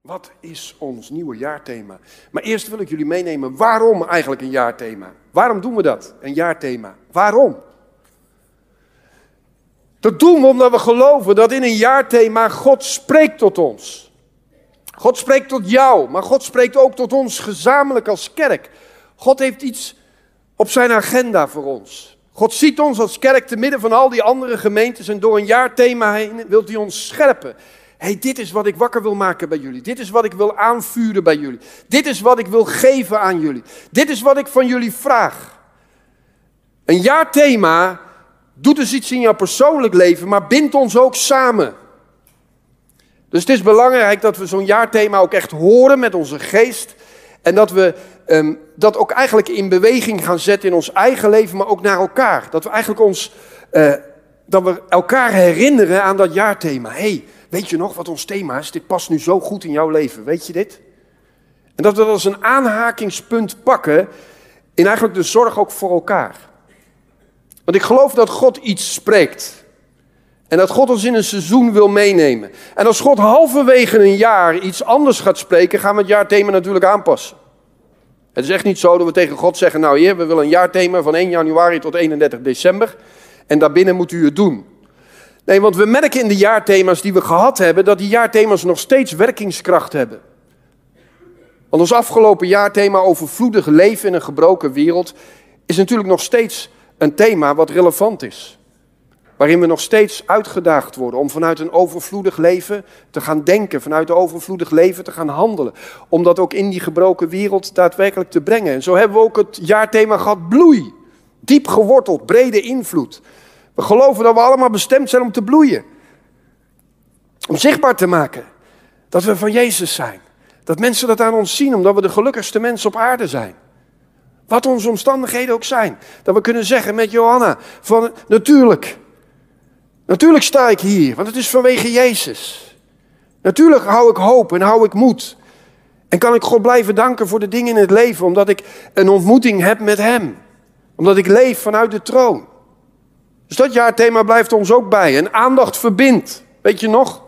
Wat is ons nieuwe jaarthema? Maar eerst wil ik jullie meenemen waarom eigenlijk een jaarthema. Waarom doen we dat, een jaarthema? Waarom? Dat doen we omdat we geloven dat in een jaarthema God spreekt tot ons. God spreekt tot jou, maar God spreekt ook tot ons gezamenlijk als kerk. God heeft iets op zijn agenda voor ons. God ziet ons als kerk te midden van al die andere gemeentes en door een jaarthema heen wilt hij ons scherpen hey, dit is wat ik wakker wil maken bij jullie. Dit is wat ik wil aanvuren bij jullie. Dit is wat ik wil geven aan jullie. Dit is wat ik van jullie vraag. Een jaarthema doet dus iets in jouw persoonlijk leven, maar bindt ons ook samen. Dus het is belangrijk dat we zo'n jaarthema ook echt horen met onze geest. En dat we um, dat ook eigenlijk in beweging gaan zetten in ons eigen leven, maar ook naar elkaar. Dat we eigenlijk ons, uh, dat we elkaar herinneren aan dat jaarthema. hey, Weet je nog wat ons thema is? Dit past nu zo goed in jouw leven. Weet je dit? En dat we dat als een aanhakingspunt pakken in eigenlijk de zorg ook voor elkaar. Want ik geloof dat God iets spreekt. En dat God ons in een seizoen wil meenemen. En als God halverwege een jaar iets anders gaat spreken, gaan we het jaarthema natuurlijk aanpassen. Het is echt niet zo dat we tegen God zeggen: Nou, Heer, we willen een jaarthema van 1 januari tot 31 december. En daarbinnen moet u het doen. Nee, want we merken in de jaarthema's die we gehad hebben, dat die jaarthema's nog steeds werkingskracht hebben. Want ons afgelopen jaarthema overvloedig leven in een gebroken wereld is natuurlijk nog steeds een thema wat relevant is. Waarin we nog steeds uitgedaagd worden om vanuit een overvloedig leven te gaan denken, vanuit een overvloedig leven te gaan handelen. Om dat ook in die gebroken wereld daadwerkelijk te brengen. En zo hebben we ook het jaarthema gehad bloei. Diep geworteld, brede invloed. We geloven dat we allemaal bestemd zijn om te bloeien. Om zichtbaar te maken dat we van Jezus zijn. Dat mensen dat aan ons zien, omdat we de gelukkigste mensen op aarde zijn. Wat onze omstandigheden ook zijn. Dat we kunnen zeggen met Johanna: van natuurlijk. Natuurlijk sta ik hier, want het is vanwege Jezus. Natuurlijk hou ik hoop en hou ik moed. En kan ik God blijven danken voor de dingen in het leven, omdat ik een ontmoeting heb met Hem. Omdat ik leef vanuit de troon. Dus dat jaarthema blijft ons ook bij. En aandacht verbindt. Weet je nog?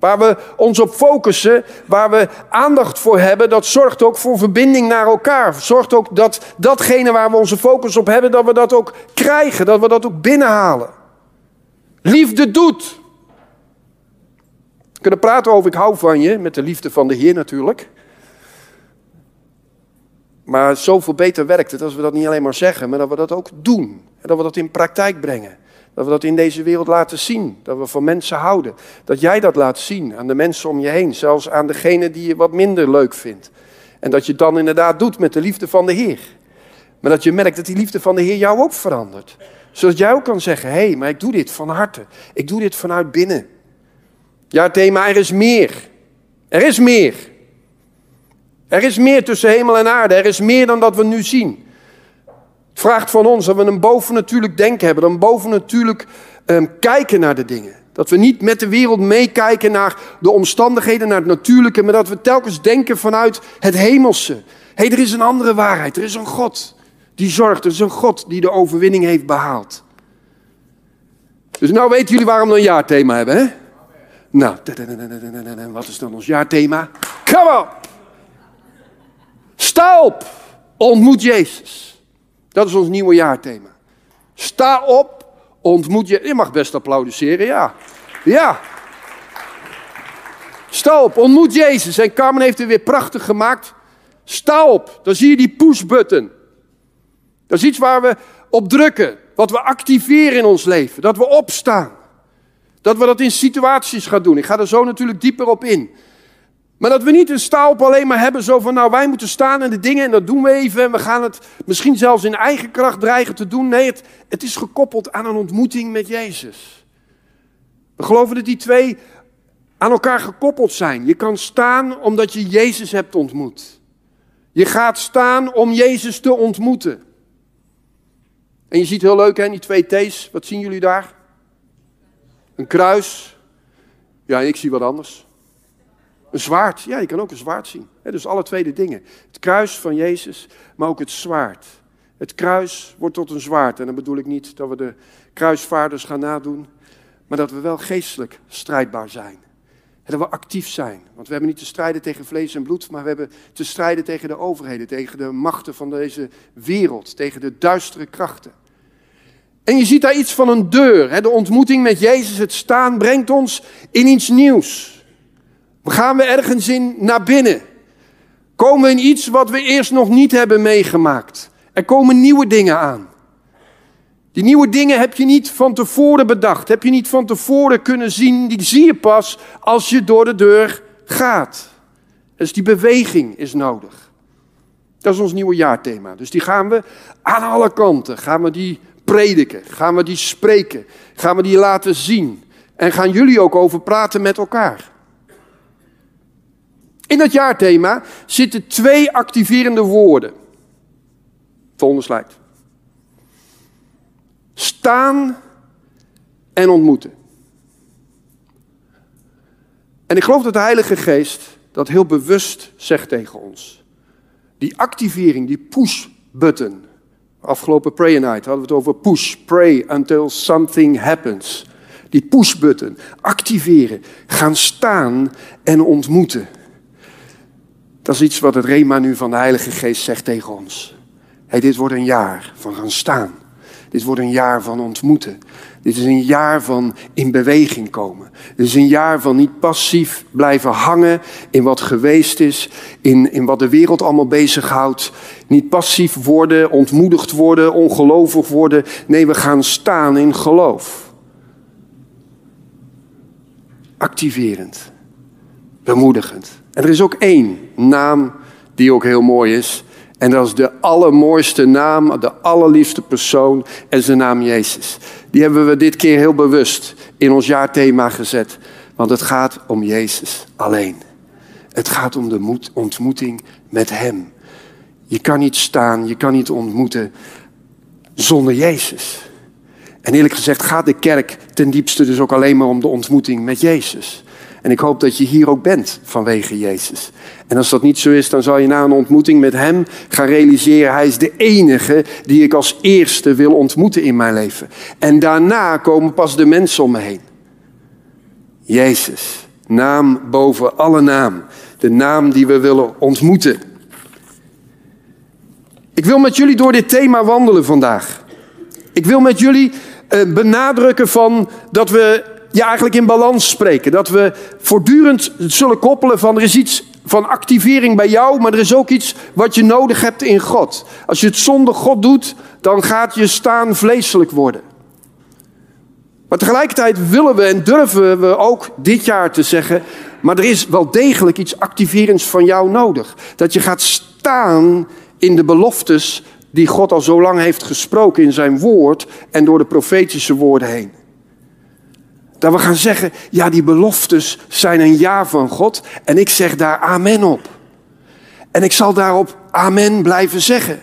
Waar we ons op focussen, waar we aandacht voor hebben, dat zorgt ook voor verbinding naar elkaar. Zorgt ook dat datgene waar we onze focus op hebben, dat we dat ook krijgen, dat we dat ook binnenhalen. Liefde doet. We kunnen praten over ik hou van je, met de liefde van de Heer natuurlijk. Maar zoveel beter werkt het als we dat niet alleen maar zeggen, maar dat we dat ook doen. En dat we dat in praktijk brengen. Dat we dat in deze wereld laten zien. Dat we van mensen houden. Dat jij dat laat zien aan de mensen om je heen. Zelfs aan degene die je wat minder leuk vindt. En dat je het dan inderdaad doet met de liefde van de Heer. Maar dat je merkt dat die liefde van de Heer jou ook verandert. Zodat jij ook kan zeggen, hé, hey, maar ik doe dit van harte. Ik doe dit vanuit binnen. Ja, thema, er is meer. Er is meer. Er is meer tussen hemel en aarde. Er is meer dan dat we nu zien. Het vraagt van ons dat we een bovennatuurlijk denken hebben, een bovennatuurlijk um, kijken naar de dingen. Dat we niet met de wereld meekijken naar de omstandigheden, naar het natuurlijke, maar dat we telkens denken vanuit het hemelse. Hé, hey, er is een andere waarheid, er is een God die zorgt, er is een God die de overwinning heeft behaald. Dus nou weten jullie waarom we een jaarthema hebben, hè? Nou, wat is dan ons jaarthema? Come on! Sta op, ontmoet Jezus. Dat is ons nieuwe jaarthema. Sta op, ontmoet je. Je mag best applaudisseren, ja. Ja. Sta op, ontmoet Jezus. En Carmen heeft het weer prachtig gemaakt. Sta op, dan zie je die push-button. Dat is iets waar we op drukken. Wat we activeren in ons leven. Dat we opstaan. Dat we dat in situaties gaan doen. Ik ga er zo natuurlijk dieper op in. Maar dat we niet een staalp alleen maar hebben zo van, nou wij moeten staan en de dingen en dat doen we even en we gaan het misschien zelfs in eigen kracht dreigen te doen. Nee, het, het is gekoppeld aan een ontmoeting met Jezus. We geloven dat die twee aan elkaar gekoppeld zijn. Je kan staan omdat je Jezus hebt ontmoet. Je gaat staan om Jezus te ontmoeten. En je ziet heel leuk hè, die twee T's. Wat zien jullie daar? Een kruis. Ja, ik zie wat anders. Een zwaard, ja, je kan ook een zwaard zien. dus alle twee de dingen. Het kruis van Jezus, maar ook het zwaard. Het kruis wordt tot een zwaard. En dan bedoel ik niet dat we de kruisvaarders gaan nadoen, maar dat we wel geestelijk strijdbaar zijn. dat we actief zijn. Want we hebben niet te strijden tegen vlees en bloed, maar we hebben te strijden tegen de overheden, tegen de machten van deze wereld, tegen de duistere krachten. En je ziet daar iets van een deur. De ontmoeting met Jezus, het staan, brengt ons in iets nieuws. Gaan we ergens in naar binnen. Komen we in iets wat we eerst nog niet hebben meegemaakt. Er komen nieuwe dingen aan. Die nieuwe dingen heb je niet van tevoren bedacht, heb je niet van tevoren kunnen zien. Die zie je pas als je door de deur gaat. Dus die beweging is nodig. Dat is ons nieuwe jaarthema. Dus die gaan we aan alle kanten, gaan we die prediken, gaan we die spreken, gaan we die laten zien. En gaan jullie ook over praten met elkaar. In dat jaarthema zitten twee activerende woorden. Volgende slide. Staan en ontmoeten. En ik geloof dat de Heilige Geest dat heel bewust zegt tegen ons. Die activering, die push-button. Afgelopen prayer night hadden we het over push, pray until something happens. Die push-button, activeren, gaan staan en ontmoeten. Dat is iets wat het Rema nu van de Heilige Geest zegt tegen ons. Hey, dit wordt een jaar van gaan staan. Dit wordt een jaar van ontmoeten. Dit is een jaar van in beweging komen. Dit is een jaar van niet passief blijven hangen in wat geweest is, in, in wat de wereld allemaal bezighoudt. Niet passief worden, ontmoedigd worden, ongelovig worden. Nee, we gaan staan in geloof. Activerend, bemoedigend. En er is ook één naam die ook heel mooi is. En dat is de allermooiste naam, de allerliefste persoon en zijn naam Jezus. Die hebben we dit keer heel bewust in ons jaarthema gezet. Want het gaat om Jezus alleen. Het gaat om de ontmoeting met Hem. Je kan niet staan, je kan niet ontmoeten zonder Jezus. En eerlijk gezegd gaat de kerk ten diepste dus ook alleen maar om de ontmoeting met Jezus. En ik hoop dat je hier ook bent vanwege Jezus. En als dat niet zo is, dan zal je na een ontmoeting met Hem gaan realiseren, Hij is de enige die ik als eerste wil ontmoeten in mijn leven. En daarna komen pas de mensen om me heen. Jezus, naam boven alle naam. De naam die we willen ontmoeten. Ik wil met jullie door dit thema wandelen vandaag. Ik wil met jullie eh, benadrukken van dat we ja, eigenlijk in balans spreken. Dat we voortdurend zullen koppelen van er is iets van activering bij jou, maar er is ook iets wat je nodig hebt in God. Als je het zonder God doet, dan gaat je staan vleeselijk worden. Maar tegelijkertijd willen we en durven we ook dit jaar te zeggen, maar er is wel degelijk iets activerends van jou nodig. Dat je gaat staan in de beloftes die God al zo lang heeft gesproken in zijn woord en door de profetische woorden heen. Dat we gaan zeggen, ja, die beloftes zijn een ja van God en ik zeg daar amen op. En ik zal daarop amen blijven zeggen.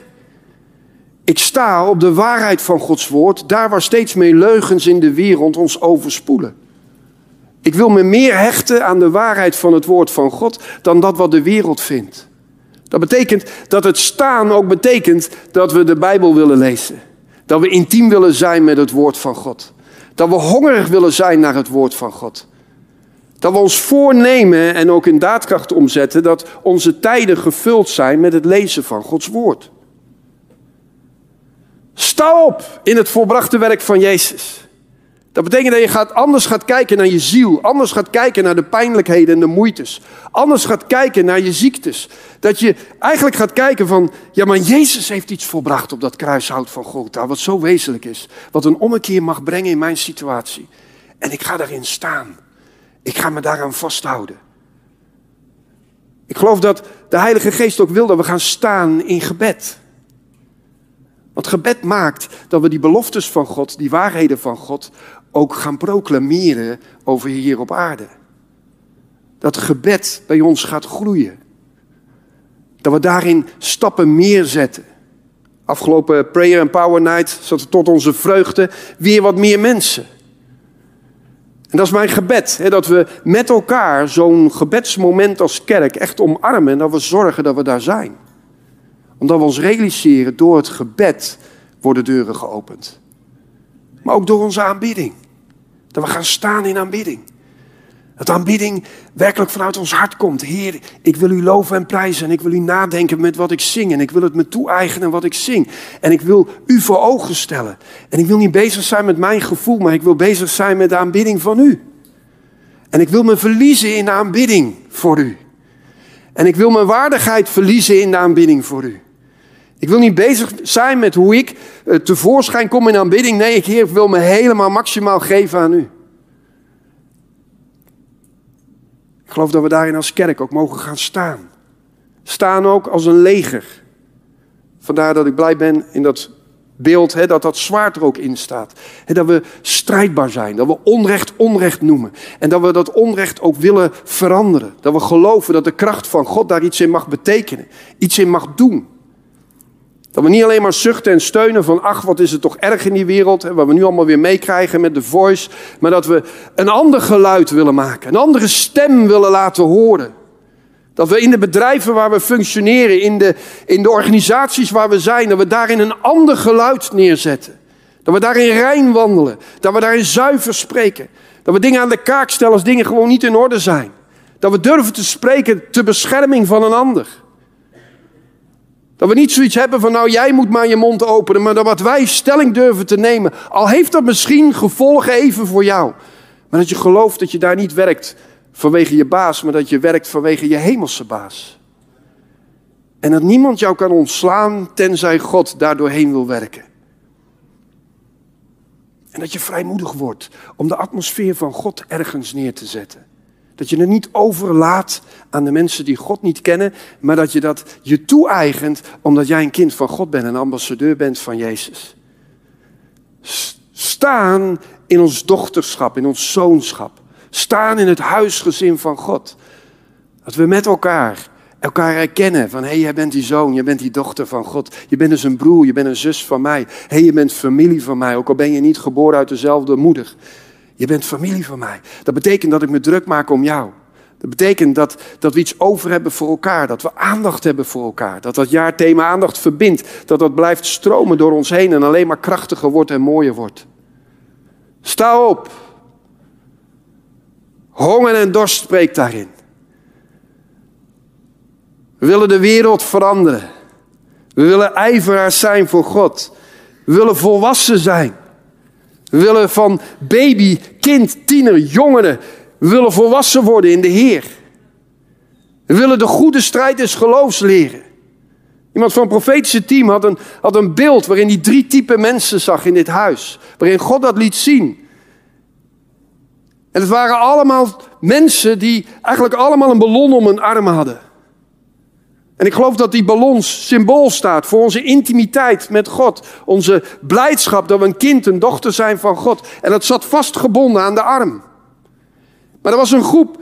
Ik sta op de waarheid van Gods woord, daar waar steeds meer leugens in de wereld ons overspoelen. Ik wil me meer hechten aan de waarheid van het woord van God dan dat wat de wereld vindt. Dat betekent dat het staan ook betekent dat we de Bijbel willen lezen. Dat we intiem willen zijn met het woord van God. Dat we hongerig willen zijn naar het woord van God. Dat we ons voornemen en ook in daadkracht omzetten dat onze tijden gevuld zijn met het lezen van Gods woord. Sta op in het volbrachte werk van Jezus. Dat betekent dat je gaat, anders gaat kijken naar je ziel. Anders gaat kijken naar de pijnlijkheden en de moeites. Anders gaat kijken naar je ziektes. Dat je eigenlijk gaat kijken van, ja maar Jezus heeft iets volbracht op dat kruishout van Golgotha. Wat zo wezenlijk is. Wat een ommekeer mag brengen in mijn situatie. En ik ga daarin staan. Ik ga me daaraan vasthouden. Ik geloof dat de Heilige Geest ook wil dat we gaan staan in gebed. Want gebed maakt dat we die beloftes van God, die waarheden van God, ook gaan proclameren over hier op aarde. Dat gebed bij ons gaat groeien. Dat we daarin stappen meer zetten. Afgelopen Prayer and Power Night zat tot onze vreugde weer wat meer mensen. En dat is mijn gebed, hè, dat we met elkaar zo'n gebedsmoment als kerk echt omarmen en dat we zorgen dat we daar zijn. Omdat we ons realiseren, door het gebed worden deuren geopend. Maar ook door onze aanbidding. Dat we gaan staan in aanbidding. Dat aanbidding werkelijk vanuit ons hart komt. Heer, ik wil u loven en prijzen. En ik wil u nadenken met wat ik zing. En ik wil het me toe-eigenen wat ik zing. En ik wil u voor ogen stellen. En ik wil niet bezig zijn met mijn gevoel, maar ik wil bezig zijn met de aanbidding van u. En ik wil me verliezen in de aanbidding voor u. En ik wil mijn waardigheid verliezen in de aanbidding voor u. Ik wil niet bezig zijn met hoe ik eh, tevoorschijn kom in aanbidding. Nee, ik, wil me helemaal maximaal geven aan u. Ik geloof dat we daarin als kerk ook mogen gaan staan. Staan ook als een leger. Vandaar dat ik blij ben in dat beeld, hè, dat dat zwaard er ook in staat. Hè, dat we strijdbaar zijn, dat we onrecht onrecht noemen. En dat we dat onrecht ook willen veranderen. Dat we geloven dat de kracht van God daar iets in mag betekenen, iets in mag doen. Dat we niet alleen maar zuchten en steunen van, ach, wat is het toch erg in die wereld, hè, wat we nu allemaal weer meekrijgen met de voice, maar dat we een ander geluid willen maken, een andere stem willen laten horen. Dat we in de bedrijven waar we functioneren, in de, in de organisaties waar we zijn, dat we daarin een ander geluid neerzetten. Dat we daarin rein wandelen, dat we daarin zuiver spreken. Dat we dingen aan de kaak stellen als dingen gewoon niet in orde zijn. Dat we durven te spreken ter bescherming van een ander. Dat we niet zoiets hebben van, nou jij moet maar je mond openen, maar dat wat wij stelling durven te nemen, al heeft dat misschien gevolgen even voor jou, maar dat je gelooft dat je daar niet werkt vanwege je baas, maar dat je werkt vanwege je hemelse baas. En dat niemand jou kan ontslaan tenzij God daardoorheen wil werken. En dat je vrijmoedig wordt om de atmosfeer van God ergens neer te zetten. Dat je het niet overlaat aan de mensen die God niet kennen, maar dat je dat je toe-eigent omdat jij een kind van God bent, een ambassadeur bent van Jezus. Staan in ons dochterschap, in ons zoonschap. Staan in het huisgezin van God. Dat we met elkaar elkaar herkennen van hé, hey, jij bent die zoon, jij bent die dochter van God. Je bent dus een broer, je bent een zus van mij. Hé, hey, je bent familie van mij, ook al ben je niet geboren uit dezelfde moeder. Je bent familie van mij. Dat betekent dat ik me druk maak om jou. Dat betekent dat, dat we iets over hebben voor elkaar. Dat we aandacht hebben voor elkaar. Dat dat jaarthema aandacht verbindt. Dat dat blijft stromen door ons heen en alleen maar krachtiger wordt en mooier wordt. Sta op. Honger en dorst spreekt daarin. We willen de wereld veranderen. We willen ijveraars zijn voor God. We willen volwassen zijn. We willen van baby, kind, tiener, jongeren. We willen volwassen worden in de Heer. We willen de goede strijd des geloofs leren. Iemand van het profetische team had een, had een beeld waarin hij drie typen mensen zag in dit huis. Waarin God dat liet zien. En het waren allemaal mensen die eigenlijk allemaal een ballon om hun armen hadden. En ik geloof dat die ballon symbool staat voor onze intimiteit met God. Onze blijdschap dat we een kind, een dochter zijn van God. En dat zat vastgebonden aan de arm. Maar er was een groep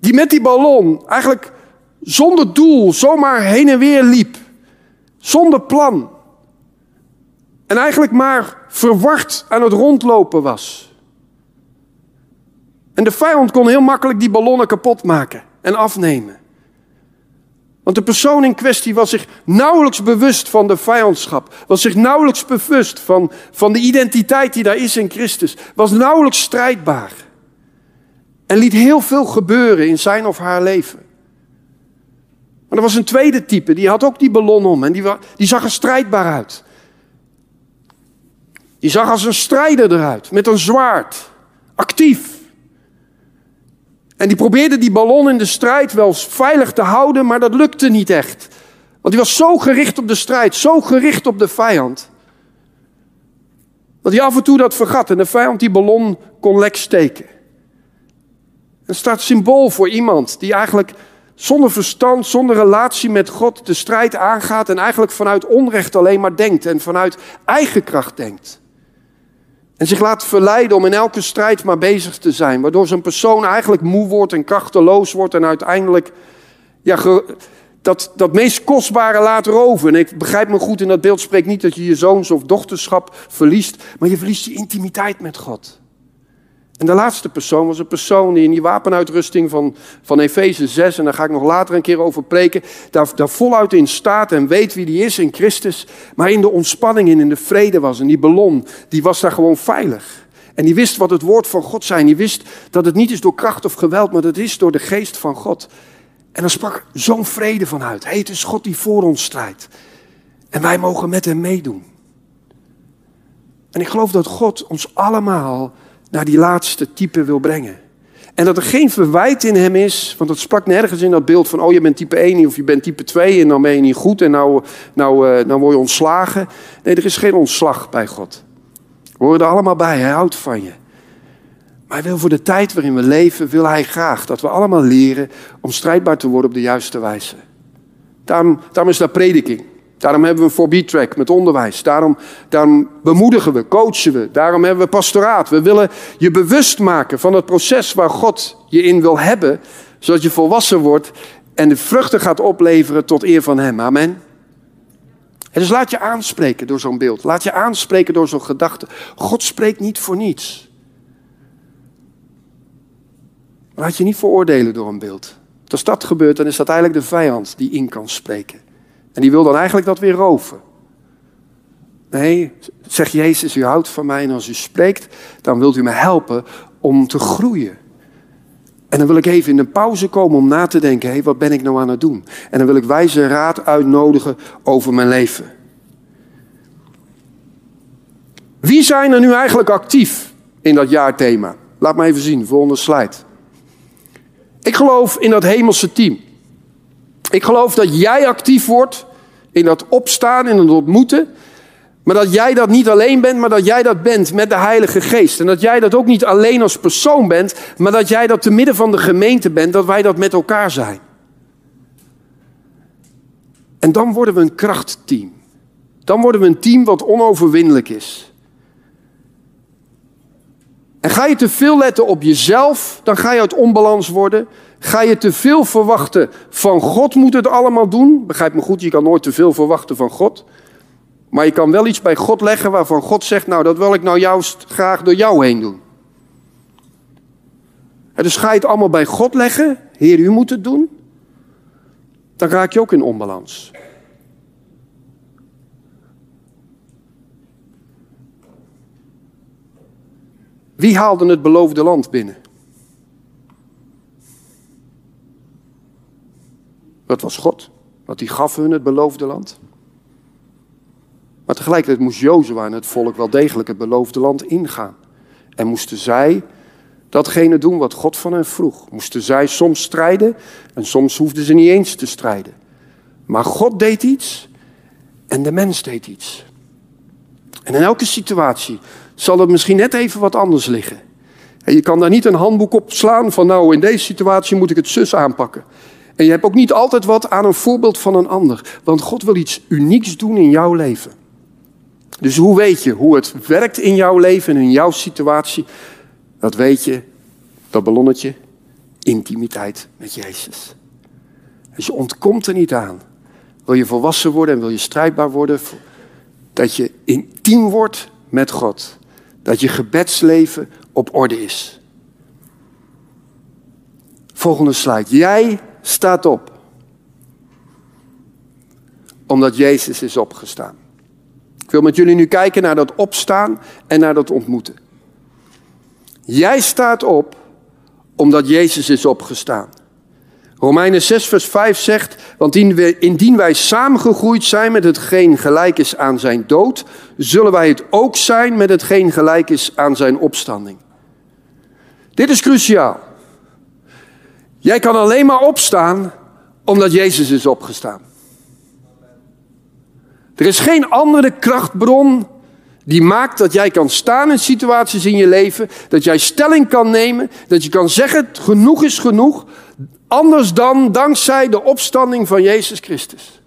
die met die ballon eigenlijk zonder doel zomaar heen en weer liep. Zonder plan. En eigenlijk maar verward aan het rondlopen was. En de vijand kon heel makkelijk die ballonnen kapot maken en afnemen. Want de persoon in kwestie was zich nauwelijks bewust van de vijandschap. Was zich nauwelijks bewust van, van de identiteit die daar is in Christus. Was nauwelijks strijdbaar. En liet heel veel gebeuren in zijn of haar leven. Maar er was een tweede type, die had ook die ballon om en die, die zag er strijdbaar uit. Die zag als een strijder eruit, met een zwaard, actief. En die probeerde die ballon in de strijd wel veilig te houden, maar dat lukte niet echt. Want die was zo gericht op de strijd, zo gericht op de vijand. Dat hij af en toe dat vergat en de vijand die ballon kon lek steken. Het staat symbool voor iemand die eigenlijk zonder verstand, zonder relatie met God de strijd aangaat en eigenlijk vanuit onrecht alleen maar denkt en vanuit eigen kracht denkt. En zich laat verleiden om in elke strijd maar bezig te zijn. Waardoor zo'n persoon eigenlijk moe wordt en krachteloos wordt. En uiteindelijk ja, dat, dat meest kostbare laat roven. En ik begrijp me goed in dat beeld spreekt niet dat je je zoons of dochterschap verliest. Maar je verliest je intimiteit met God. En de laatste persoon was een persoon die in die wapenuitrusting van, van Efeze 6, en daar ga ik nog later een keer over preken, daar, daar voluit in staat en weet wie die is in Christus, maar in de ontspanning en in de vrede was. En die ballon, die was daar gewoon veilig. En die wist wat het woord van God zijn. Die wist dat het niet is door kracht of geweld, maar dat is door de geest van God. En dan sprak zo'n vrede vanuit. Hey, het is God die voor ons strijdt. En wij mogen met hem meedoen. En ik geloof dat God ons allemaal naar die laatste type wil brengen. En dat er geen verwijt in hem is, want dat sprak nergens in dat beeld van, oh je bent type 1 of je bent type 2 en dan ben je niet goed en nou, nou, uh, nou word je ontslagen. Nee, er is geen ontslag bij God. We horen er allemaal bij, hij houdt van je. Maar hij wil voor de tijd waarin we leven, wil hij graag dat we allemaal leren om strijdbaar te worden op de juiste wijze. Daarom, daarom is daar prediking. Daarom hebben we een 4B-track met onderwijs. Daarom, daarom bemoedigen we, coachen we. Daarom hebben we pastoraat. We willen je bewust maken van het proces waar God je in wil hebben, zodat je volwassen wordt en de vruchten gaat opleveren tot eer van Hem. Amen. En dus laat je aanspreken door zo'n beeld. Laat je aanspreken door zo'n gedachte. God spreekt niet voor niets. Laat je niet veroordelen door een beeld. Als dat gebeurt, dan is dat eigenlijk de vijand die in kan spreken. En die wil dan eigenlijk dat weer roven. Nee, zegt Jezus, u houdt van mij en als u spreekt, dan wilt u me helpen om te groeien. En dan wil ik even in een pauze komen om na te denken, hé, hey, wat ben ik nou aan het doen? En dan wil ik wijze raad uitnodigen over mijn leven. Wie zijn er nu eigenlijk actief in dat jaarthema? Laat me even zien, volgende slide. Ik geloof in dat hemelse team. Ik geloof dat jij actief wordt in dat opstaan, in het ontmoeten. Maar dat jij dat niet alleen bent, maar dat jij dat bent met de Heilige Geest. En dat jij dat ook niet alleen als persoon bent, maar dat jij dat te midden van de gemeente bent, dat wij dat met elkaar zijn. En dan worden we een krachtteam. Dan worden we een team wat onoverwinnelijk is. En ga je te veel letten op jezelf, dan ga je uit onbalans worden. Ga je te veel verwachten van God moet het allemaal doen? Begrijp me goed, je kan nooit te veel verwachten van God. Maar je kan wel iets bij God leggen waarvan God zegt, nou dat wil ik nou juist graag door jou heen doen. En dus ga je het allemaal bij God leggen, Heer u moet het doen. Dan raak je ook in onbalans. Wie haalde het beloofde land binnen? Dat was God. Want die gaf hun het beloofde land. Maar tegelijkertijd moest Jozua en het volk wel degelijk het beloofde land ingaan. En moesten zij datgene doen wat God van hen vroeg. Moesten zij soms strijden en soms hoefden ze niet eens te strijden. Maar God deed iets en de mens deed iets. En in elke situatie zal het misschien net even wat anders liggen. En je kan daar niet een handboek op slaan van nou in deze situatie moet ik het zus aanpakken. En je hebt ook niet altijd wat aan een voorbeeld van een ander. Want God wil iets unieks doen in jouw leven. Dus hoe weet je hoe het werkt in jouw leven en in jouw situatie? Dat weet je, dat ballonnetje, intimiteit met Jezus. Dus je ontkomt er niet aan. Wil je volwassen worden en wil je strijdbaar worden, dat je intiem wordt met God. Dat je gebedsleven op orde is. Volgende slide. Jij staat op. Omdat Jezus is opgestaan. Ik wil met jullie nu kijken naar dat opstaan en naar dat ontmoeten. Jij staat op omdat Jezus is opgestaan. Romeinen 6, vers 5 zegt: Want indien wij samengegroeid zijn met hetgeen gelijk is aan zijn dood, zullen wij het ook zijn met hetgeen gelijk is aan zijn opstanding. Dit is cruciaal. Jij kan alleen maar opstaan omdat Jezus is opgestaan. Er is geen andere krachtbron die maakt dat jij kan staan in situaties in je leven, dat jij stelling kan nemen, dat je kan zeggen genoeg is genoeg, anders dan dankzij de opstanding van Jezus Christus.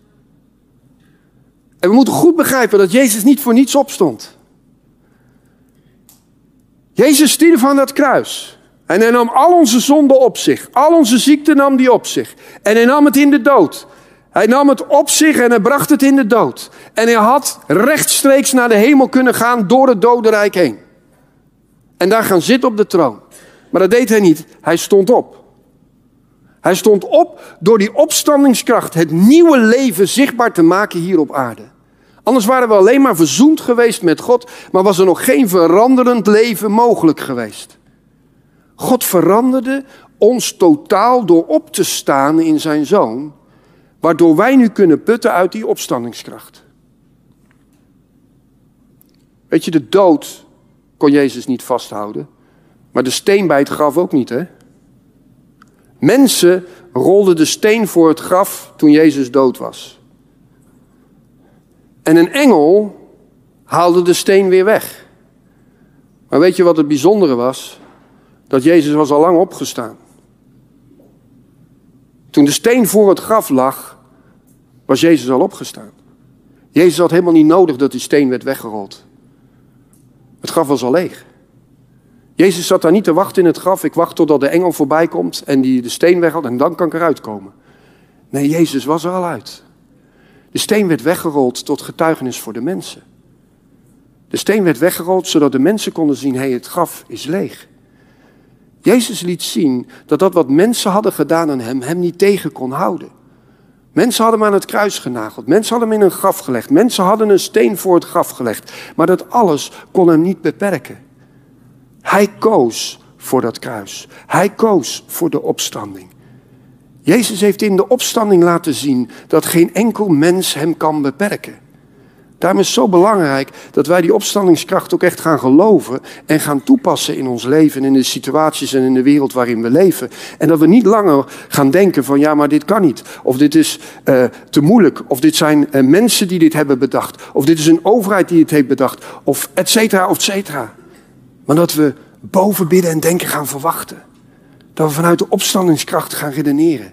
En we moeten goed begrijpen dat Jezus niet voor niets opstond. Jezus stierf van dat kruis. En hij nam al onze zonden op zich. Al onze ziekte nam hij op zich. En hij nam het in de dood. Hij nam het op zich en hij bracht het in de dood. En hij had rechtstreeks naar de hemel kunnen gaan door het dodenrijk heen. En daar gaan zitten op de troon. Maar dat deed hij niet. Hij stond op. Hij stond op door die opstandingskracht het nieuwe leven zichtbaar te maken hier op aarde. Anders waren we alleen maar verzoend geweest met God, maar was er nog geen veranderend leven mogelijk geweest. God veranderde ons totaal door op te staan in zijn zoon, waardoor wij nu kunnen putten uit die opstandingskracht. Weet je, de dood kon Jezus niet vasthouden, maar de steen bij het graf ook niet, hè? Mensen rolden de steen voor het graf toen Jezus dood was. En een engel haalde de steen weer weg. Maar weet je wat het bijzondere was? Dat Jezus was al lang opgestaan. Toen de steen voor het graf lag, was Jezus al opgestaan. Jezus had helemaal niet nodig dat die steen werd weggerold. Het graf was al leeg. Jezus zat daar niet te wachten in het graf. Ik wacht totdat de engel voorbij komt en die de steen weghaalt en dan kan ik eruit komen. Nee, Jezus was er al uit. De steen werd weggerold tot getuigenis voor de mensen. De steen werd weggerold zodat de mensen konden zien, hé, hey, het graf is leeg. Jezus liet zien dat dat wat mensen hadden gedaan aan hem, hem niet tegen kon houden. Mensen hadden hem aan het kruis genageld. Mensen hadden hem in een graf gelegd. Mensen hadden een steen voor het graf gelegd. Maar dat alles kon hem niet beperken. Hij koos voor dat kruis. Hij koos voor de opstanding. Jezus heeft in de opstanding laten zien dat geen enkel mens hem kan beperken. Daarom is het zo belangrijk dat wij die opstandingskracht ook echt gaan geloven en gaan toepassen in ons leven en in de situaties en in de wereld waarin we leven. En dat we niet langer gaan denken van ja, maar dit kan niet. Of dit is uh, te moeilijk. Of dit zijn uh, mensen die dit hebben bedacht. Of dit is een overheid die het heeft bedacht. Of et cetera, of et cetera. Maar dat we boven bidden en denken gaan verwachten. Dat we vanuit de opstandingskracht gaan redeneren.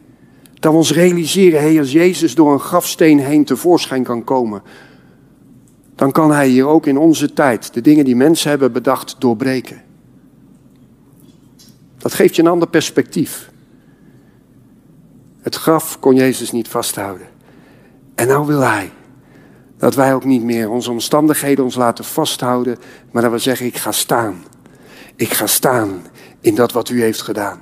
Dat we ons realiseren, hé, als Jezus door een grafsteen heen tevoorschijn kan komen, dan kan Hij hier ook in onze tijd de dingen die mensen hebben bedacht doorbreken. Dat geeft je een ander perspectief. Het graf kon Jezus niet vasthouden. En nou wil Hij dat wij ook niet meer onze omstandigheden ons laten vasthouden, maar dat we zeggen, ik ga staan. Ik ga staan in dat wat u heeft gedaan.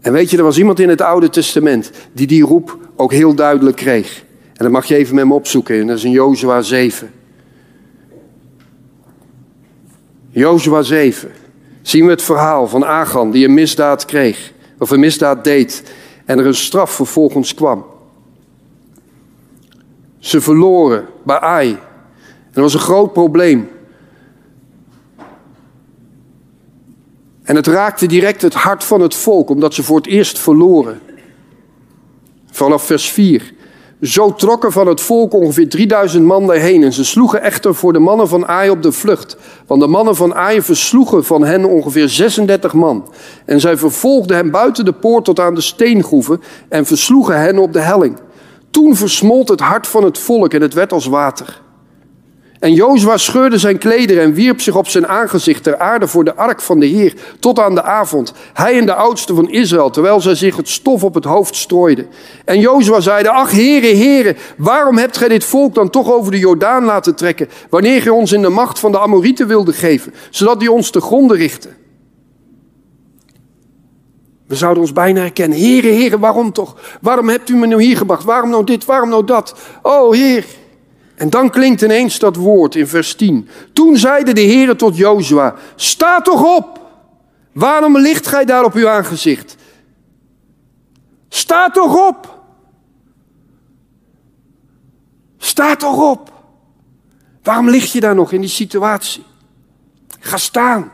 En weet je, er was iemand in het Oude Testament die die roep ook heel duidelijk kreeg. En dat mag je even met me opzoeken. En dat is in Jozua 7. Jozua 7. Zien we het verhaal van Agan die een misdaad kreeg. Of een misdaad deed. En er een straf vervolgens kwam. Ze verloren bij Ai. En dat was een groot probleem. En het raakte direct het hart van het volk, omdat ze voor het eerst verloren. Vanaf vers 4. Zo trokken van het volk ongeveer 3000 man daarheen. En ze sloegen echter voor de mannen van Ai op de vlucht. Want de mannen van Ai versloegen van hen ongeveer 36 man. En zij vervolgden hen buiten de poort tot aan de steengroeven. En versloegen hen op de helling. Toen versmolt het hart van het volk en het werd als water. En Jozua scheurde zijn klederen en wierp zich op zijn aangezicht ter aarde voor de ark van de Heer tot aan de avond. Hij en de oudste van Israël, terwijl zij zich het stof op het hoofd strooiden. En Jozua zeide, ach heren, heren, waarom hebt gij dit volk dan toch over de Jordaan laten trekken, wanneer gij ons in de macht van de Amorieten wilde geven, zodat die ons te gronden richten? We zouden ons bijna herkennen. Heren, heren, waarom toch? Waarom hebt u me nu hier gebracht? Waarom nou dit? Waarom nou dat? Oh, Heer. En dan klinkt ineens dat woord in vers 10. Toen zeide de Heere tot Jozua, sta toch op. Waarom ligt gij daar op uw aangezicht? Sta toch op. Sta toch op. Waarom lig je daar nog in die situatie? Ga staan.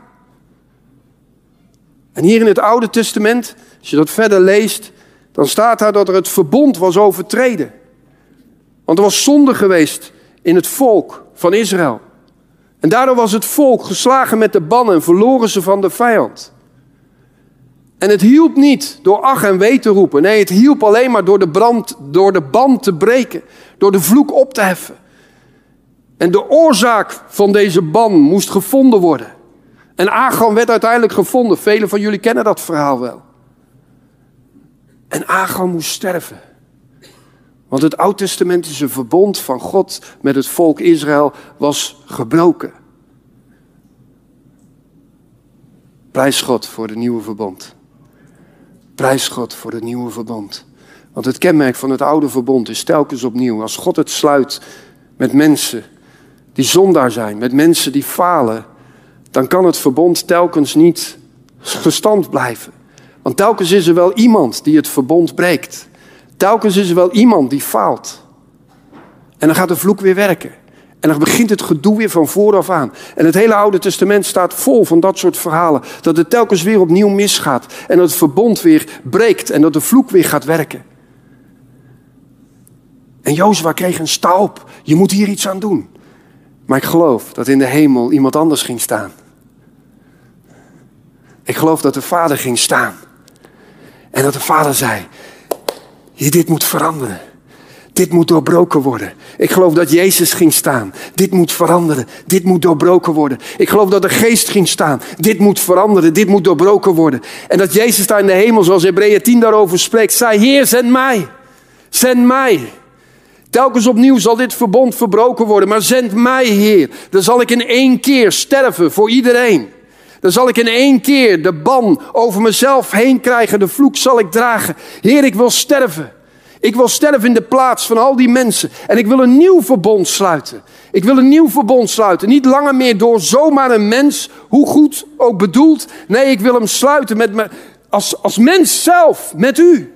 En hier in het Oude Testament, als je dat verder leest, dan staat daar dat er het verbond was overtreden. Want er was zonde geweest in het volk van Israël. En daardoor was het volk geslagen met de bannen en verloren ze van de vijand. En het hielp niet door ach en wee te roepen. Nee, het hielp alleen maar door de, brand, door de band te breken. Door de vloek op te heffen. En de oorzaak van deze ban moest gevonden worden. En Agan werd uiteindelijk gevonden. Velen van jullie kennen dat verhaal wel. En Agan moest sterven. Want het oud-testamentische verbond van God met het volk Israël was gebroken. Prijs God voor de nieuwe verbond. Prijs God voor het nieuwe verbond. Want het kenmerk van het oude verbond is telkens opnieuw. Als God het sluit met mensen die zondaar zijn, met mensen die falen, dan kan het verbond telkens niet gestand blijven. Want telkens is er wel iemand die het verbond breekt. Telkens is er wel iemand die faalt. En dan gaat de vloek weer werken. En dan begint het gedoe weer van vooraf aan. En het hele Oude Testament staat vol van dat soort verhalen. Dat het telkens weer opnieuw misgaat. En dat het verbond weer breekt. En dat de vloek weer gaat werken. En Jozua kreeg een sta Je moet hier iets aan doen. Maar ik geloof dat in de hemel iemand anders ging staan. Ik geloof dat de vader ging staan. En dat de vader zei: Dit moet veranderen. Dit moet doorbroken worden. Ik geloof dat Jezus ging staan. Dit moet veranderen. Dit moet doorbroken worden. Ik geloof dat de geest ging staan. Dit moet veranderen. Dit moet doorbroken worden. En dat Jezus daar in de hemel, zoals Hebreeën 10 daarover spreekt, zei: Heer, zend mij. Zend mij. Telkens opnieuw zal dit verbond verbroken worden. Maar zend mij, Heer. Dan zal ik in één keer sterven voor iedereen. Dan zal ik in één keer de ban over mezelf heen krijgen. De vloek zal ik dragen. Heer, ik wil sterven. Ik wil sterven in de plaats van al die mensen. En ik wil een nieuw verbond sluiten. Ik wil een nieuw verbond sluiten. Niet langer meer door zomaar een mens, hoe goed ook bedoeld. Nee, ik wil hem sluiten met me, als, als mens zelf, met u.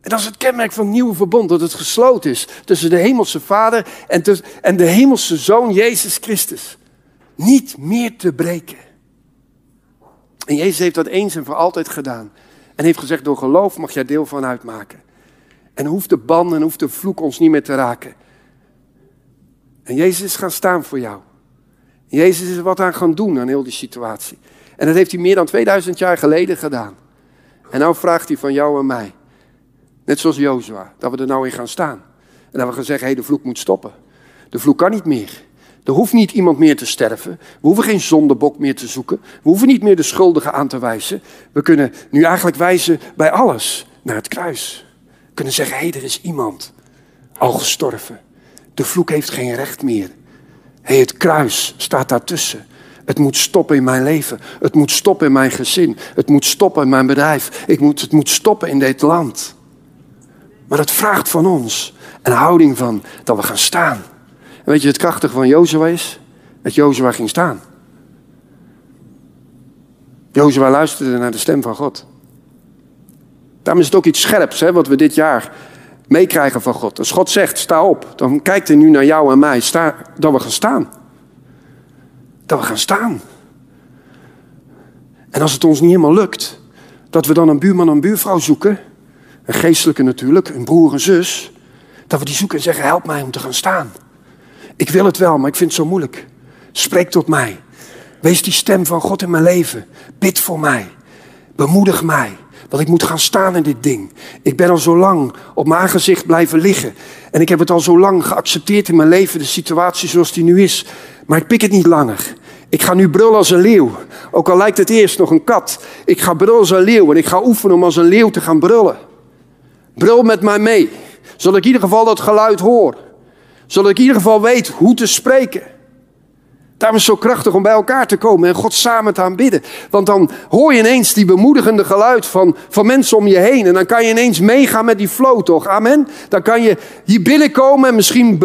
En dat is het kenmerk van het nieuwe verbond, dat het gesloten is tussen de hemelse Vader en, en de hemelse Zoon Jezus Christus. Niet meer te breken. En Jezus heeft dat eens en voor altijd gedaan. En heeft gezegd, door geloof mag jij deel van uitmaken. En hoeft de ban en hoeft de vloek ons niet meer te raken. En Jezus is gaan staan voor jou. Jezus is wat aan gaan doen aan heel die situatie. En dat heeft hij meer dan 2000 jaar geleden gedaan. En nou vraagt hij van jou en mij. Net zoals Jozua, dat we er nou in gaan staan. En dat we gaan zeggen, hé, de vloek moet stoppen. De vloek kan niet meer. Er hoeft niet iemand meer te sterven. We hoeven geen zondebok meer te zoeken. We hoeven niet meer de schuldigen aan te wijzen. We kunnen nu eigenlijk wijzen bij alles naar het kruis. We kunnen zeggen, hé, hey, er is iemand al gestorven. De vloek heeft geen recht meer. Hé, hey, het kruis staat daartussen. Het moet stoppen in mijn leven. Het moet stoppen in mijn gezin. Het moet stoppen in mijn bedrijf. Ik moet, het moet stoppen in dit land. Maar het vraagt van ons een houding van dat we gaan staan. En weet je, het krachtige van Jozua is? Dat Jozua ging staan. Jozua luisterde naar de stem van God. Daarom is het ook iets scherps, hè, wat we dit jaar meekrijgen van God. Als God zegt, sta op, dan kijkt hij nu naar jou en mij, sta, dat we gaan staan. Dat we gaan staan. En als het ons niet helemaal lukt, dat we dan een buurman een buurvrouw zoeken een geestelijke natuurlijk, een broer en zus, dat we die zoeken en zeggen: help mij om te gaan staan. Ik wil het wel, maar ik vind het zo moeilijk. Spreek tot mij. Wees die stem van God in mijn leven. Bid voor mij. Bemoedig mij. Want ik moet gaan staan in dit ding. Ik ben al zo lang op mijn aangezicht blijven liggen. En ik heb het al zo lang geaccepteerd in mijn leven, de situatie zoals die nu is. Maar ik pik het niet langer. Ik ga nu brullen als een leeuw. Ook al lijkt het eerst nog een kat. Ik ga brullen als een leeuw en ik ga oefenen om als een leeuw te gaan brullen. Brul met mij mee, zodat ik in ieder geval dat geluid hoor. Zodat ik in ieder geval weet hoe te spreken. Daarom is het zo krachtig om bij elkaar te komen en God samen te aanbidden. Want dan hoor je ineens die bemoedigende geluid van, van mensen om je heen. En dan kan je ineens meegaan met die flow, toch? Amen? Dan kan je hier binnenkomen en misschien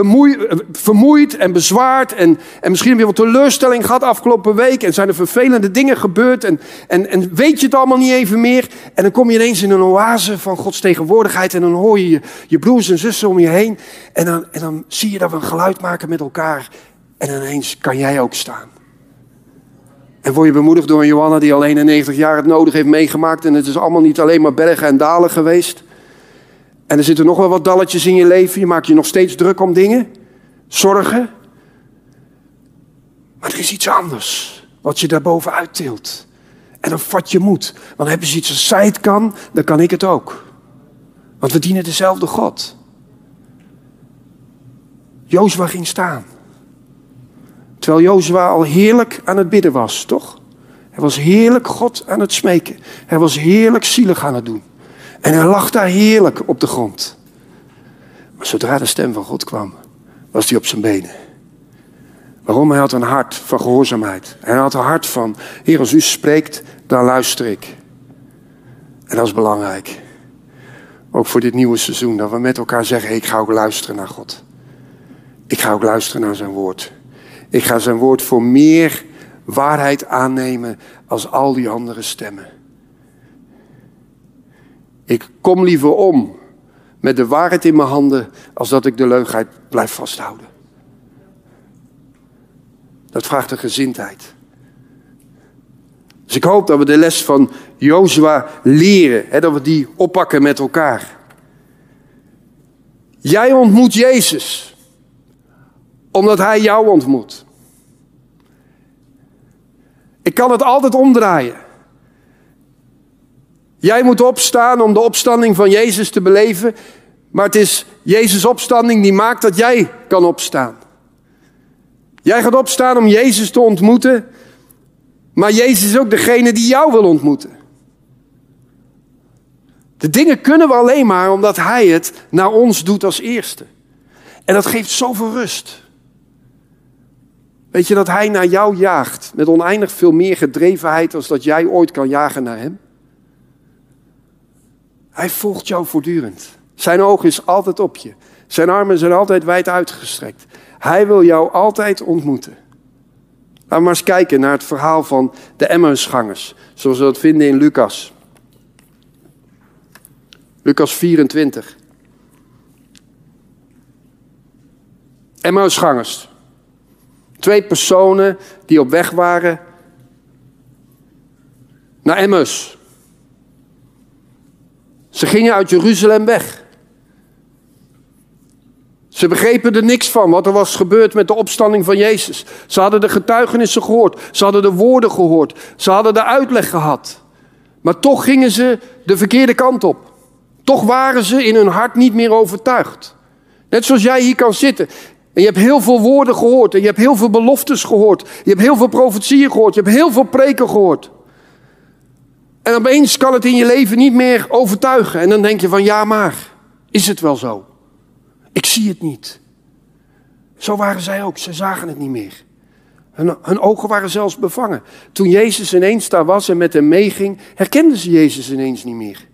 vermoeid en bezwaard. En, en misschien weer wat teleurstelling gehad afgelopen week. En zijn er vervelende dingen gebeurd. En, en, en weet je het allemaal niet even meer. En dan kom je ineens in een oase van Gods tegenwoordigheid. En dan hoor je je, je broers en zussen om je heen. En dan, en dan zie je dat we een geluid maken met elkaar. En ineens kan jij ook staan. En word je bemoedigd door een Johanna die al 91 jaar het nodig heeft meegemaakt. En het is allemaal niet alleen maar bergen en dalen geweest. En er zitten nog wel wat dalletjes in je leven. Je maakt je nog steeds druk om dingen. Zorgen. Maar er is iets anders. Wat je daarboven uittilt. En dan vat je moed. Want heb je zoiets als zij het kan, dan kan ik het ook. Want we dienen dezelfde God. Jozua ging staan. Terwijl Jozua al heerlijk aan het bidden was, toch? Hij was heerlijk God aan het smeken. Hij was heerlijk zielig aan het doen. En hij lag daar heerlijk op de grond. Maar zodra de stem van God kwam, was hij op zijn benen. Waarom? Hij had een hart van gehoorzaamheid. Hij had een hart van, Heer, als u spreekt, dan luister ik. En dat is belangrijk. Ook voor dit nieuwe seizoen, dat we met elkaar zeggen, ik ga ook luisteren naar God. Ik ga ook luisteren naar zijn woord. Ik ga zijn woord voor meer waarheid aannemen als al die andere stemmen. Ik kom liever om met de waarheid in mijn handen als dat ik de leugenheid blijf vasthouden. Dat vraagt een gezindheid. Dus ik hoop dat we de les van Jozua leren, hè, dat we die oppakken met elkaar. Jij ontmoet Jezus, omdat Hij jou ontmoet. Ik kan het altijd omdraaien. Jij moet opstaan om de opstanding van Jezus te beleven, maar het is Jezus' opstanding die maakt dat jij kan opstaan. Jij gaat opstaan om Jezus te ontmoeten, maar Jezus is ook degene die jou wil ontmoeten. De dingen kunnen we alleen maar omdat Hij het naar ons doet als eerste. En dat geeft zoveel rust. Weet je dat Hij naar jou jaagt met oneindig veel meer gedrevenheid als dat jij ooit kan jagen naar Hem? Hij volgt jou voortdurend. Zijn oog is altijd op je. Zijn armen zijn altijd wijd uitgestrekt. Hij wil jou altijd ontmoeten. Laten we maar eens kijken naar het verhaal van de Emmausgangers, zoals we dat vinden in Lucas. Lucas 24. Emmausgangers. Twee personen die op weg waren naar Emmaus. Ze gingen uit Jeruzalem weg. Ze begrepen er niks van wat er was gebeurd met de opstanding van Jezus. Ze hadden de getuigenissen gehoord. Ze hadden de woorden gehoord. Ze hadden de uitleg gehad. Maar toch gingen ze de verkeerde kant op. Toch waren ze in hun hart niet meer overtuigd. Net zoals jij hier kan zitten. En je hebt heel veel woorden gehoord. En je hebt heel veel beloftes gehoord. Je hebt heel veel profetieën gehoord. Je hebt heel veel preken gehoord. En opeens kan het in je leven niet meer overtuigen. En dan denk je van ja maar, is het wel zo? Ik zie het niet. Zo waren zij ook, ze zagen het niet meer. Hun, hun, ogen waren zelfs bevangen. Toen Jezus ineens daar was en met hem meeging, herkenden ze Jezus ineens niet meer.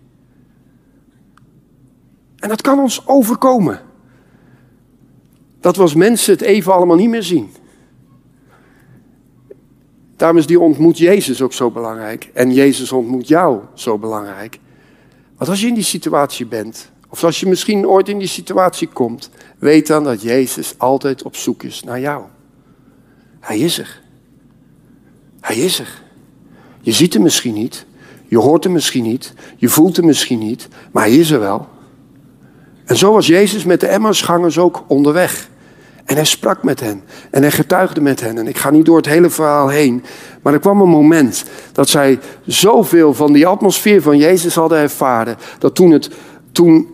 En dat kan ons overkomen. Dat we als mensen het even allemaal niet meer zien. Daarom is die ontmoet Jezus ook zo belangrijk. En Jezus ontmoet jou zo belangrijk. Want als je in die situatie bent, of als je misschien ooit in die situatie komt, weet dan dat Jezus altijd op zoek is naar jou. Hij is er. Hij is er. Je ziet hem misschien niet, je hoort hem misschien niet, je voelt hem misschien niet, maar hij is er wel. En zo was Jezus met de Emmausgangers ook onderweg. En hij sprak met hen. En hij getuigde met hen. En ik ga niet door het hele verhaal heen. Maar er kwam een moment dat zij zoveel van die atmosfeer van Jezus hadden ervaren. Dat toen, het, toen,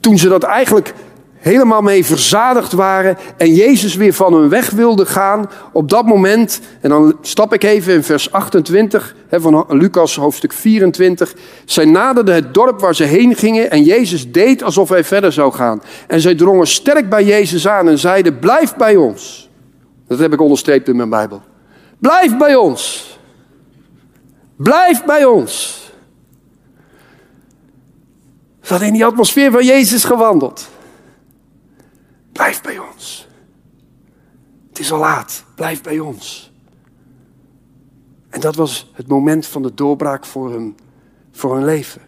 toen ze dat eigenlijk helemaal mee verzadigd waren en Jezus weer van hun weg wilde gaan, op dat moment, en dan stap ik even in vers 28 hè, van Lucas hoofdstuk 24, zij naderden het dorp waar ze heen gingen en Jezus deed alsof hij verder zou gaan. En zij drongen sterk bij Jezus aan en zeiden, blijf bij ons. Dat heb ik onderstreept in mijn Bijbel. Blijf bij ons. Blijf bij ons. Ze in die atmosfeer van Jezus gewandeld. Blijf bij ons. Het is al laat. Blijf bij ons. En dat was het moment van de doorbraak voor hun, voor hun leven.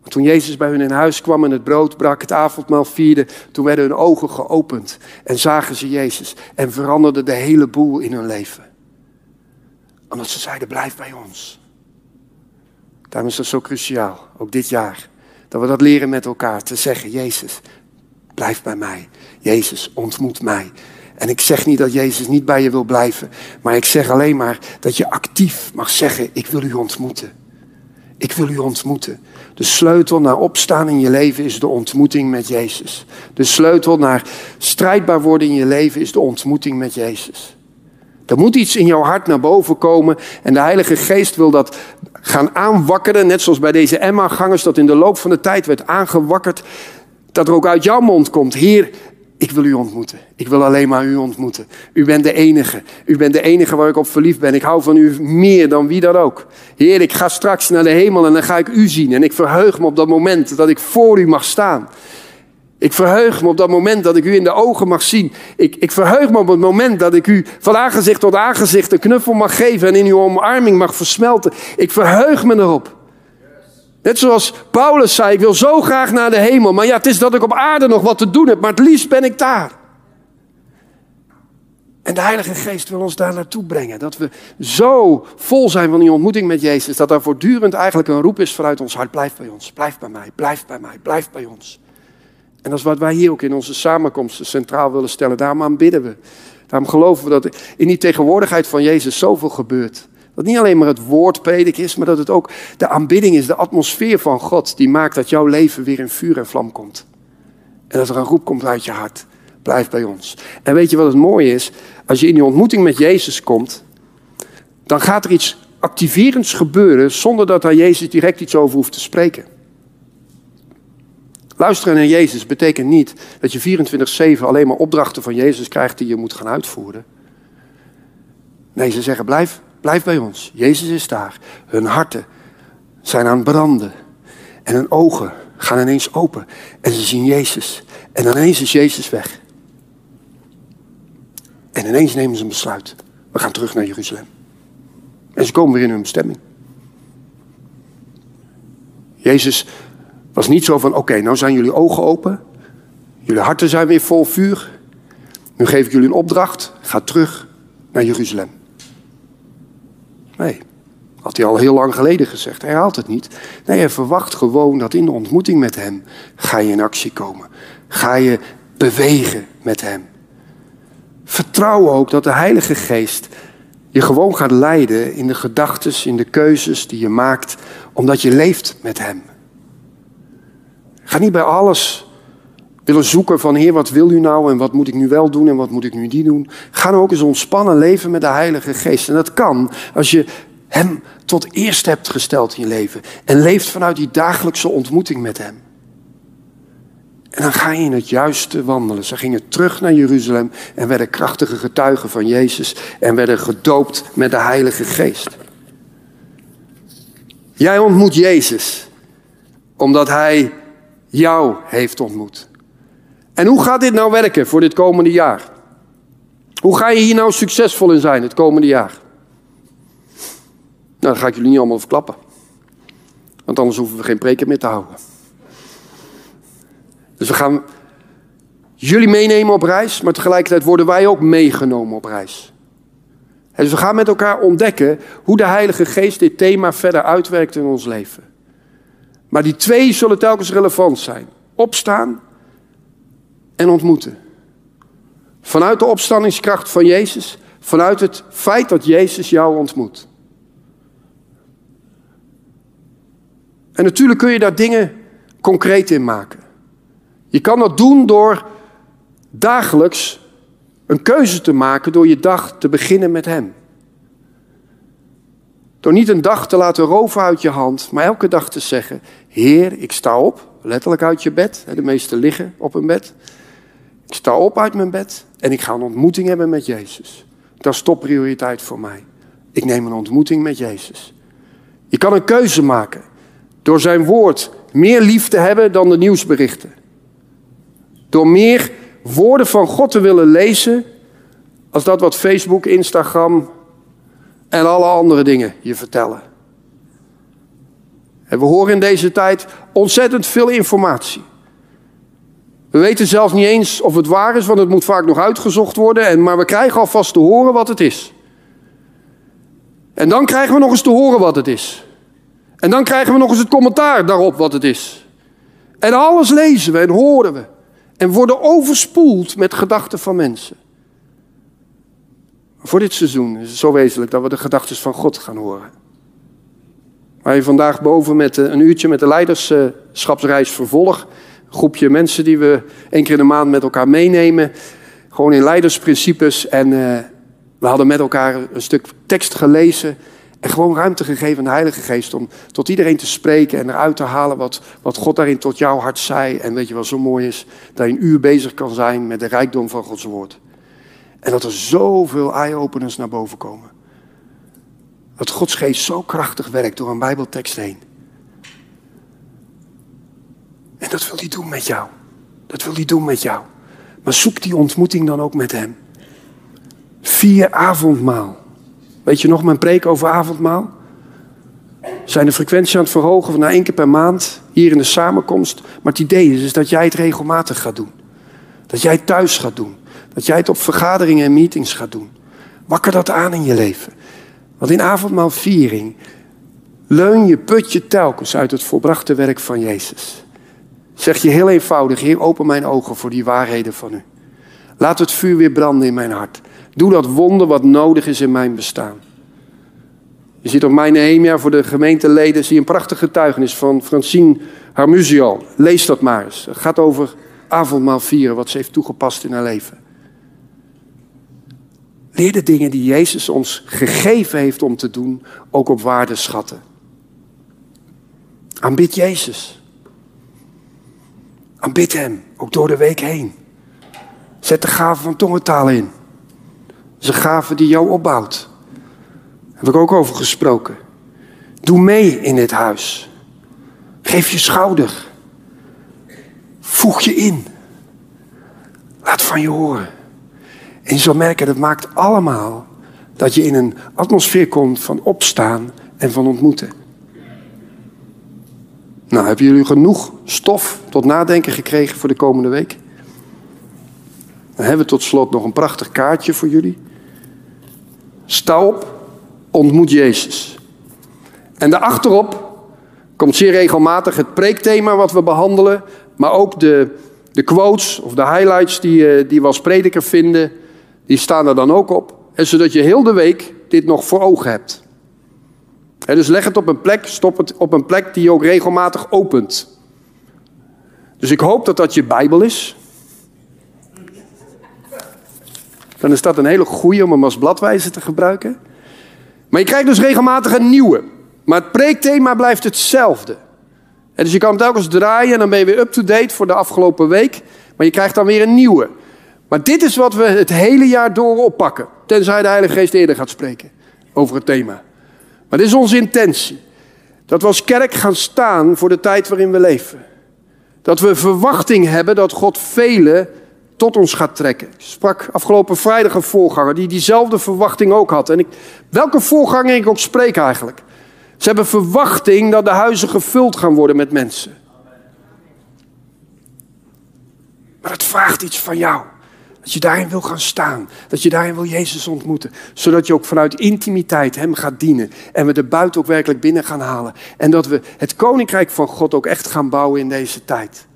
Want toen Jezus bij hun in huis kwam en het brood brak, het avondmaal vierde, toen werden hun ogen geopend en zagen ze Jezus en veranderde de hele boel in hun leven. Omdat ze zeiden, blijf bij ons. Daarom is dat zo cruciaal, ook dit jaar, dat we dat leren met elkaar, te zeggen, Jezus, blijf bij mij. Jezus, ontmoet mij. En ik zeg niet dat Jezus niet bij je wil blijven, maar ik zeg alleen maar dat je actief mag zeggen: Ik wil u ontmoeten. Ik wil u ontmoeten. De sleutel naar opstaan in je leven is de ontmoeting met Jezus. De sleutel naar strijdbaar worden in je leven is de ontmoeting met Jezus. Er moet iets in jouw hart naar boven komen en de Heilige Geest wil dat gaan aanwakkeren, net zoals bij deze Emma-gangers, dat in de loop van de tijd werd aangewakkerd, dat er ook uit jouw mond komt, Heer, ik wil u ontmoeten. Ik wil alleen maar u ontmoeten. U bent de enige. U bent de enige waar ik op verliefd ben. Ik hou van u meer dan wie dan ook. Heer, ik ga straks naar de hemel en dan ga ik u zien. En ik verheug me op dat moment dat ik voor u mag staan. Ik verheug me op dat moment dat ik u in de ogen mag zien. Ik, ik verheug me op het moment dat ik u van aangezicht tot aangezicht een knuffel mag geven en in uw omarming mag versmelten. Ik verheug me erop. Net zoals Paulus zei, ik wil zo graag naar de hemel. Maar ja, het is dat ik op aarde nog wat te doen heb, maar het liefst ben ik daar. En de Heilige Geest wil ons daar naartoe brengen. Dat we zo vol zijn van die ontmoeting met Jezus. Dat er voortdurend eigenlijk een roep is vanuit ons hart. Blijf bij ons, blijf bij mij, blijf bij mij, blijf bij ons. En dat is wat wij hier ook in onze samenkomsten centraal willen stellen. Daarom aanbidden we. Daarom geloven we dat in die tegenwoordigheid van Jezus zoveel gebeurt. Dat niet alleen maar het woord predik is, maar dat het ook de aanbidding is, de atmosfeer van God, die maakt dat jouw leven weer in vuur en vlam komt. En dat er een roep komt uit je hart. Blijf bij ons. En weet je wat het mooie is? Als je in die ontmoeting met Jezus komt, dan gaat er iets activerends gebeuren zonder dat daar Jezus direct iets over hoeft te spreken. Luisteren naar Jezus betekent niet dat je 24-7 alleen maar opdrachten van Jezus krijgt die je moet gaan uitvoeren. Nee, ze zeggen blijf, blijf bij ons. Jezus is daar. Hun harten zijn aan het branden. En hun ogen gaan ineens open. En ze zien Jezus. En ineens is Jezus weg. En ineens nemen ze een besluit. We gaan terug naar Jeruzalem. En ze komen weer in hun bestemming. Jezus was niet zo van, oké, nou zijn jullie ogen open. Jullie harten zijn weer vol vuur. Nu geef ik jullie een opdracht. Ga terug naar Jeruzalem. Nee, had hij al heel lang geleden gezegd. Hij haalt het niet. Nee, hij verwacht gewoon dat in de ontmoeting met hem ga je in actie komen. Ga je bewegen met hem. Vertrouw ook dat de Heilige Geest je gewoon gaat leiden in de gedachten, in de keuzes die je maakt, omdat je leeft met Hem. Ga niet bij alles willen zoeken van Heer, wat wil u nou en wat moet ik nu wel doen en wat moet ik nu niet doen. Ga nou ook eens ontspannen leven met de Heilige Geest. En dat kan als je Hem tot eerst hebt gesteld in je leven en leeft vanuit die dagelijkse ontmoeting met Hem. En dan ga je in het juiste wandelen. Ze gingen terug naar Jeruzalem en werden krachtige getuigen van Jezus en werden gedoopt met de Heilige Geest. Jij ontmoet Jezus omdat Hij jou heeft ontmoet. En hoe gaat dit nou werken voor dit komende jaar? Hoe ga je hier nou succesvol in zijn het komende jaar? Nou, dat ga ik jullie niet allemaal verklappen. Want anders hoeven we geen preken meer te houden. Dus we gaan jullie meenemen op reis, maar tegelijkertijd worden wij ook meegenomen op reis. dus we gaan met elkaar ontdekken hoe de Heilige Geest dit thema verder uitwerkt in ons leven. Maar die twee zullen telkens relevant zijn. Opstaan en ontmoeten. Vanuit de opstandingskracht van Jezus, vanuit het feit dat Jezus jou ontmoet. En natuurlijk kun je daar dingen concreet in maken. Je kan dat doen door dagelijks een keuze te maken door je dag te beginnen met Hem. Door niet een dag te laten roven uit je hand, maar elke dag te zeggen: Heer, ik sta op, letterlijk uit je bed. De meesten liggen op een bed. Ik sta op uit mijn bed en ik ga een ontmoeting hebben met Jezus. Dat is topprioriteit voor mij. Ik neem een ontmoeting met Jezus. Je kan een keuze maken door zijn woord meer lief te hebben dan de nieuwsberichten. Door meer woorden van God te willen lezen als dat wat Facebook, Instagram en alle andere dingen je vertellen. En we horen in deze tijd ontzettend veel informatie. We weten zelfs niet eens of het waar is, want het moet vaak nog uitgezocht worden. En, maar we krijgen alvast te horen wat het is. En dan krijgen we nog eens te horen wat het is. En dan krijgen we nog eens het commentaar daarop wat het is. En alles lezen we en horen we en worden overspoeld met gedachten van mensen. Voor dit seizoen is het zo wezenlijk dat we de gedachten van God gaan horen. Waar je vandaag boven met eh, een uurtje met de leiderschapsreis vervolg. Groepje mensen die we één keer in de maand met elkaar meenemen. Gewoon in leidersprincipes. En uh, we hadden met elkaar een stuk tekst gelezen. En gewoon ruimte gegeven aan de Heilige Geest om tot iedereen te spreken en eruit te halen wat, wat God daarin tot jouw hart zei. En weet je wat zo mooi is? Dat je een uur bezig kan zijn met de rijkdom van Gods woord. En dat er zoveel eye-openers naar boven komen. Dat Gods geest zo krachtig werkt door een Bijbeltekst heen. En dat wil hij doen met jou. Dat wil hij doen met jou. Maar zoek die ontmoeting dan ook met hem. Vier avondmaal. Weet je nog mijn preek over avondmaal? Zijn de frequentie aan het verhogen van één keer per maand hier in de samenkomst. Maar het idee is, is dat jij het regelmatig gaat doen. Dat jij het thuis gaat doen. Dat jij het op vergaderingen en meetings gaat doen. Wakker dat aan in je leven. Want in avondmaalviering leun je, put je telkens uit het volbrachte werk van Jezus. Zeg je heel eenvoudig, Heer, open mijn ogen voor die waarheden van u. Laat het vuur weer branden in mijn hart. Doe dat wonder wat nodig is in mijn bestaan. Je ziet op mijn Nehemia voor de gemeenteleden zie een prachtig getuigenis van Francine Harmuzio. Lees dat maar eens. Het gaat over avondmaal vieren, wat ze heeft toegepast in haar leven. Leer de dingen die Jezus ons gegeven heeft om te doen, ook op waarde schatten. Aanbid Jezus. Aanbid Hem, ook door de week heen. Zet de gave van tongentaal in. Dat is een gave die jou opbouwt. Daar heb ik ook over gesproken. Doe mee in dit huis. Geef je schouder. Voeg je in. Laat van je horen. En je zal merken, dat maakt allemaal dat je in een atmosfeer komt van opstaan en van ontmoeten. Nou, hebben jullie genoeg stof tot nadenken gekregen voor de komende week? Dan hebben we tot slot nog een prachtig kaartje voor jullie. Sta op, ontmoet Jezus. En daarachterop komt zeer regelmatig het preekthema wat we behandelen, maar ook de, de quotes of de highlights die, eh, die we als prediker vinden, die staan er dan ook op. En zodat je heel de week dit nog voor ogen hebt. Dus leg het op een plek, stop het op een plek die je ook regelmatig opent. Dus ik hoop dat dat je Bijbel is. Dan is dat een hele goede om hem als bladwijzer te gebruiken. Maar je krijgt dus regelmatig een nieuwe. Maar het preekthema blijft hetzelfde. En dus je kan het telkens draaien en dan ben je weer up-to-date voor de afgelopen week. Maar je krijgt dan weer een nieuwe. Maar dit is wat we het hele jaar door oppakken. Tenzij de Heilige Geest eerder gaat spreken over het thema. Maar dit is onze intentie. Dat we als kerk gaan staan voor de tijd waarin we leven. Dat we verwachting hebben dat God velen tot ons gaat trekken. Ik sprak afgelopen vrijdag een voorganger die diezelfde verwachting ook had. En ik, welke voorganger ik ook spreek eigenlijk. Ze hebben verwachting dat de huizen gevuld gaan worden met mensen. Maar het vraagt iets van jou. Dat je daarin wil gaan staan. Dat je daarin wil Jezus ontmoeten. Zodat je ook vanuit intimiteit Hem gaat dienen. En we de buiten ook werkelijk binnen gaan halen. En dat we het koninkrijk van God ook echt gaan bouwen in deze tijd.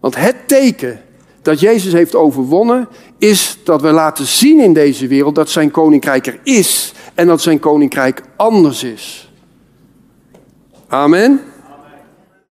Want het teken dat Jezus heeft overwonnen, is dat we laten zien in deze wereld dat zijn koninkrijk er is en dat zijn koninkrijk anders is. Amen.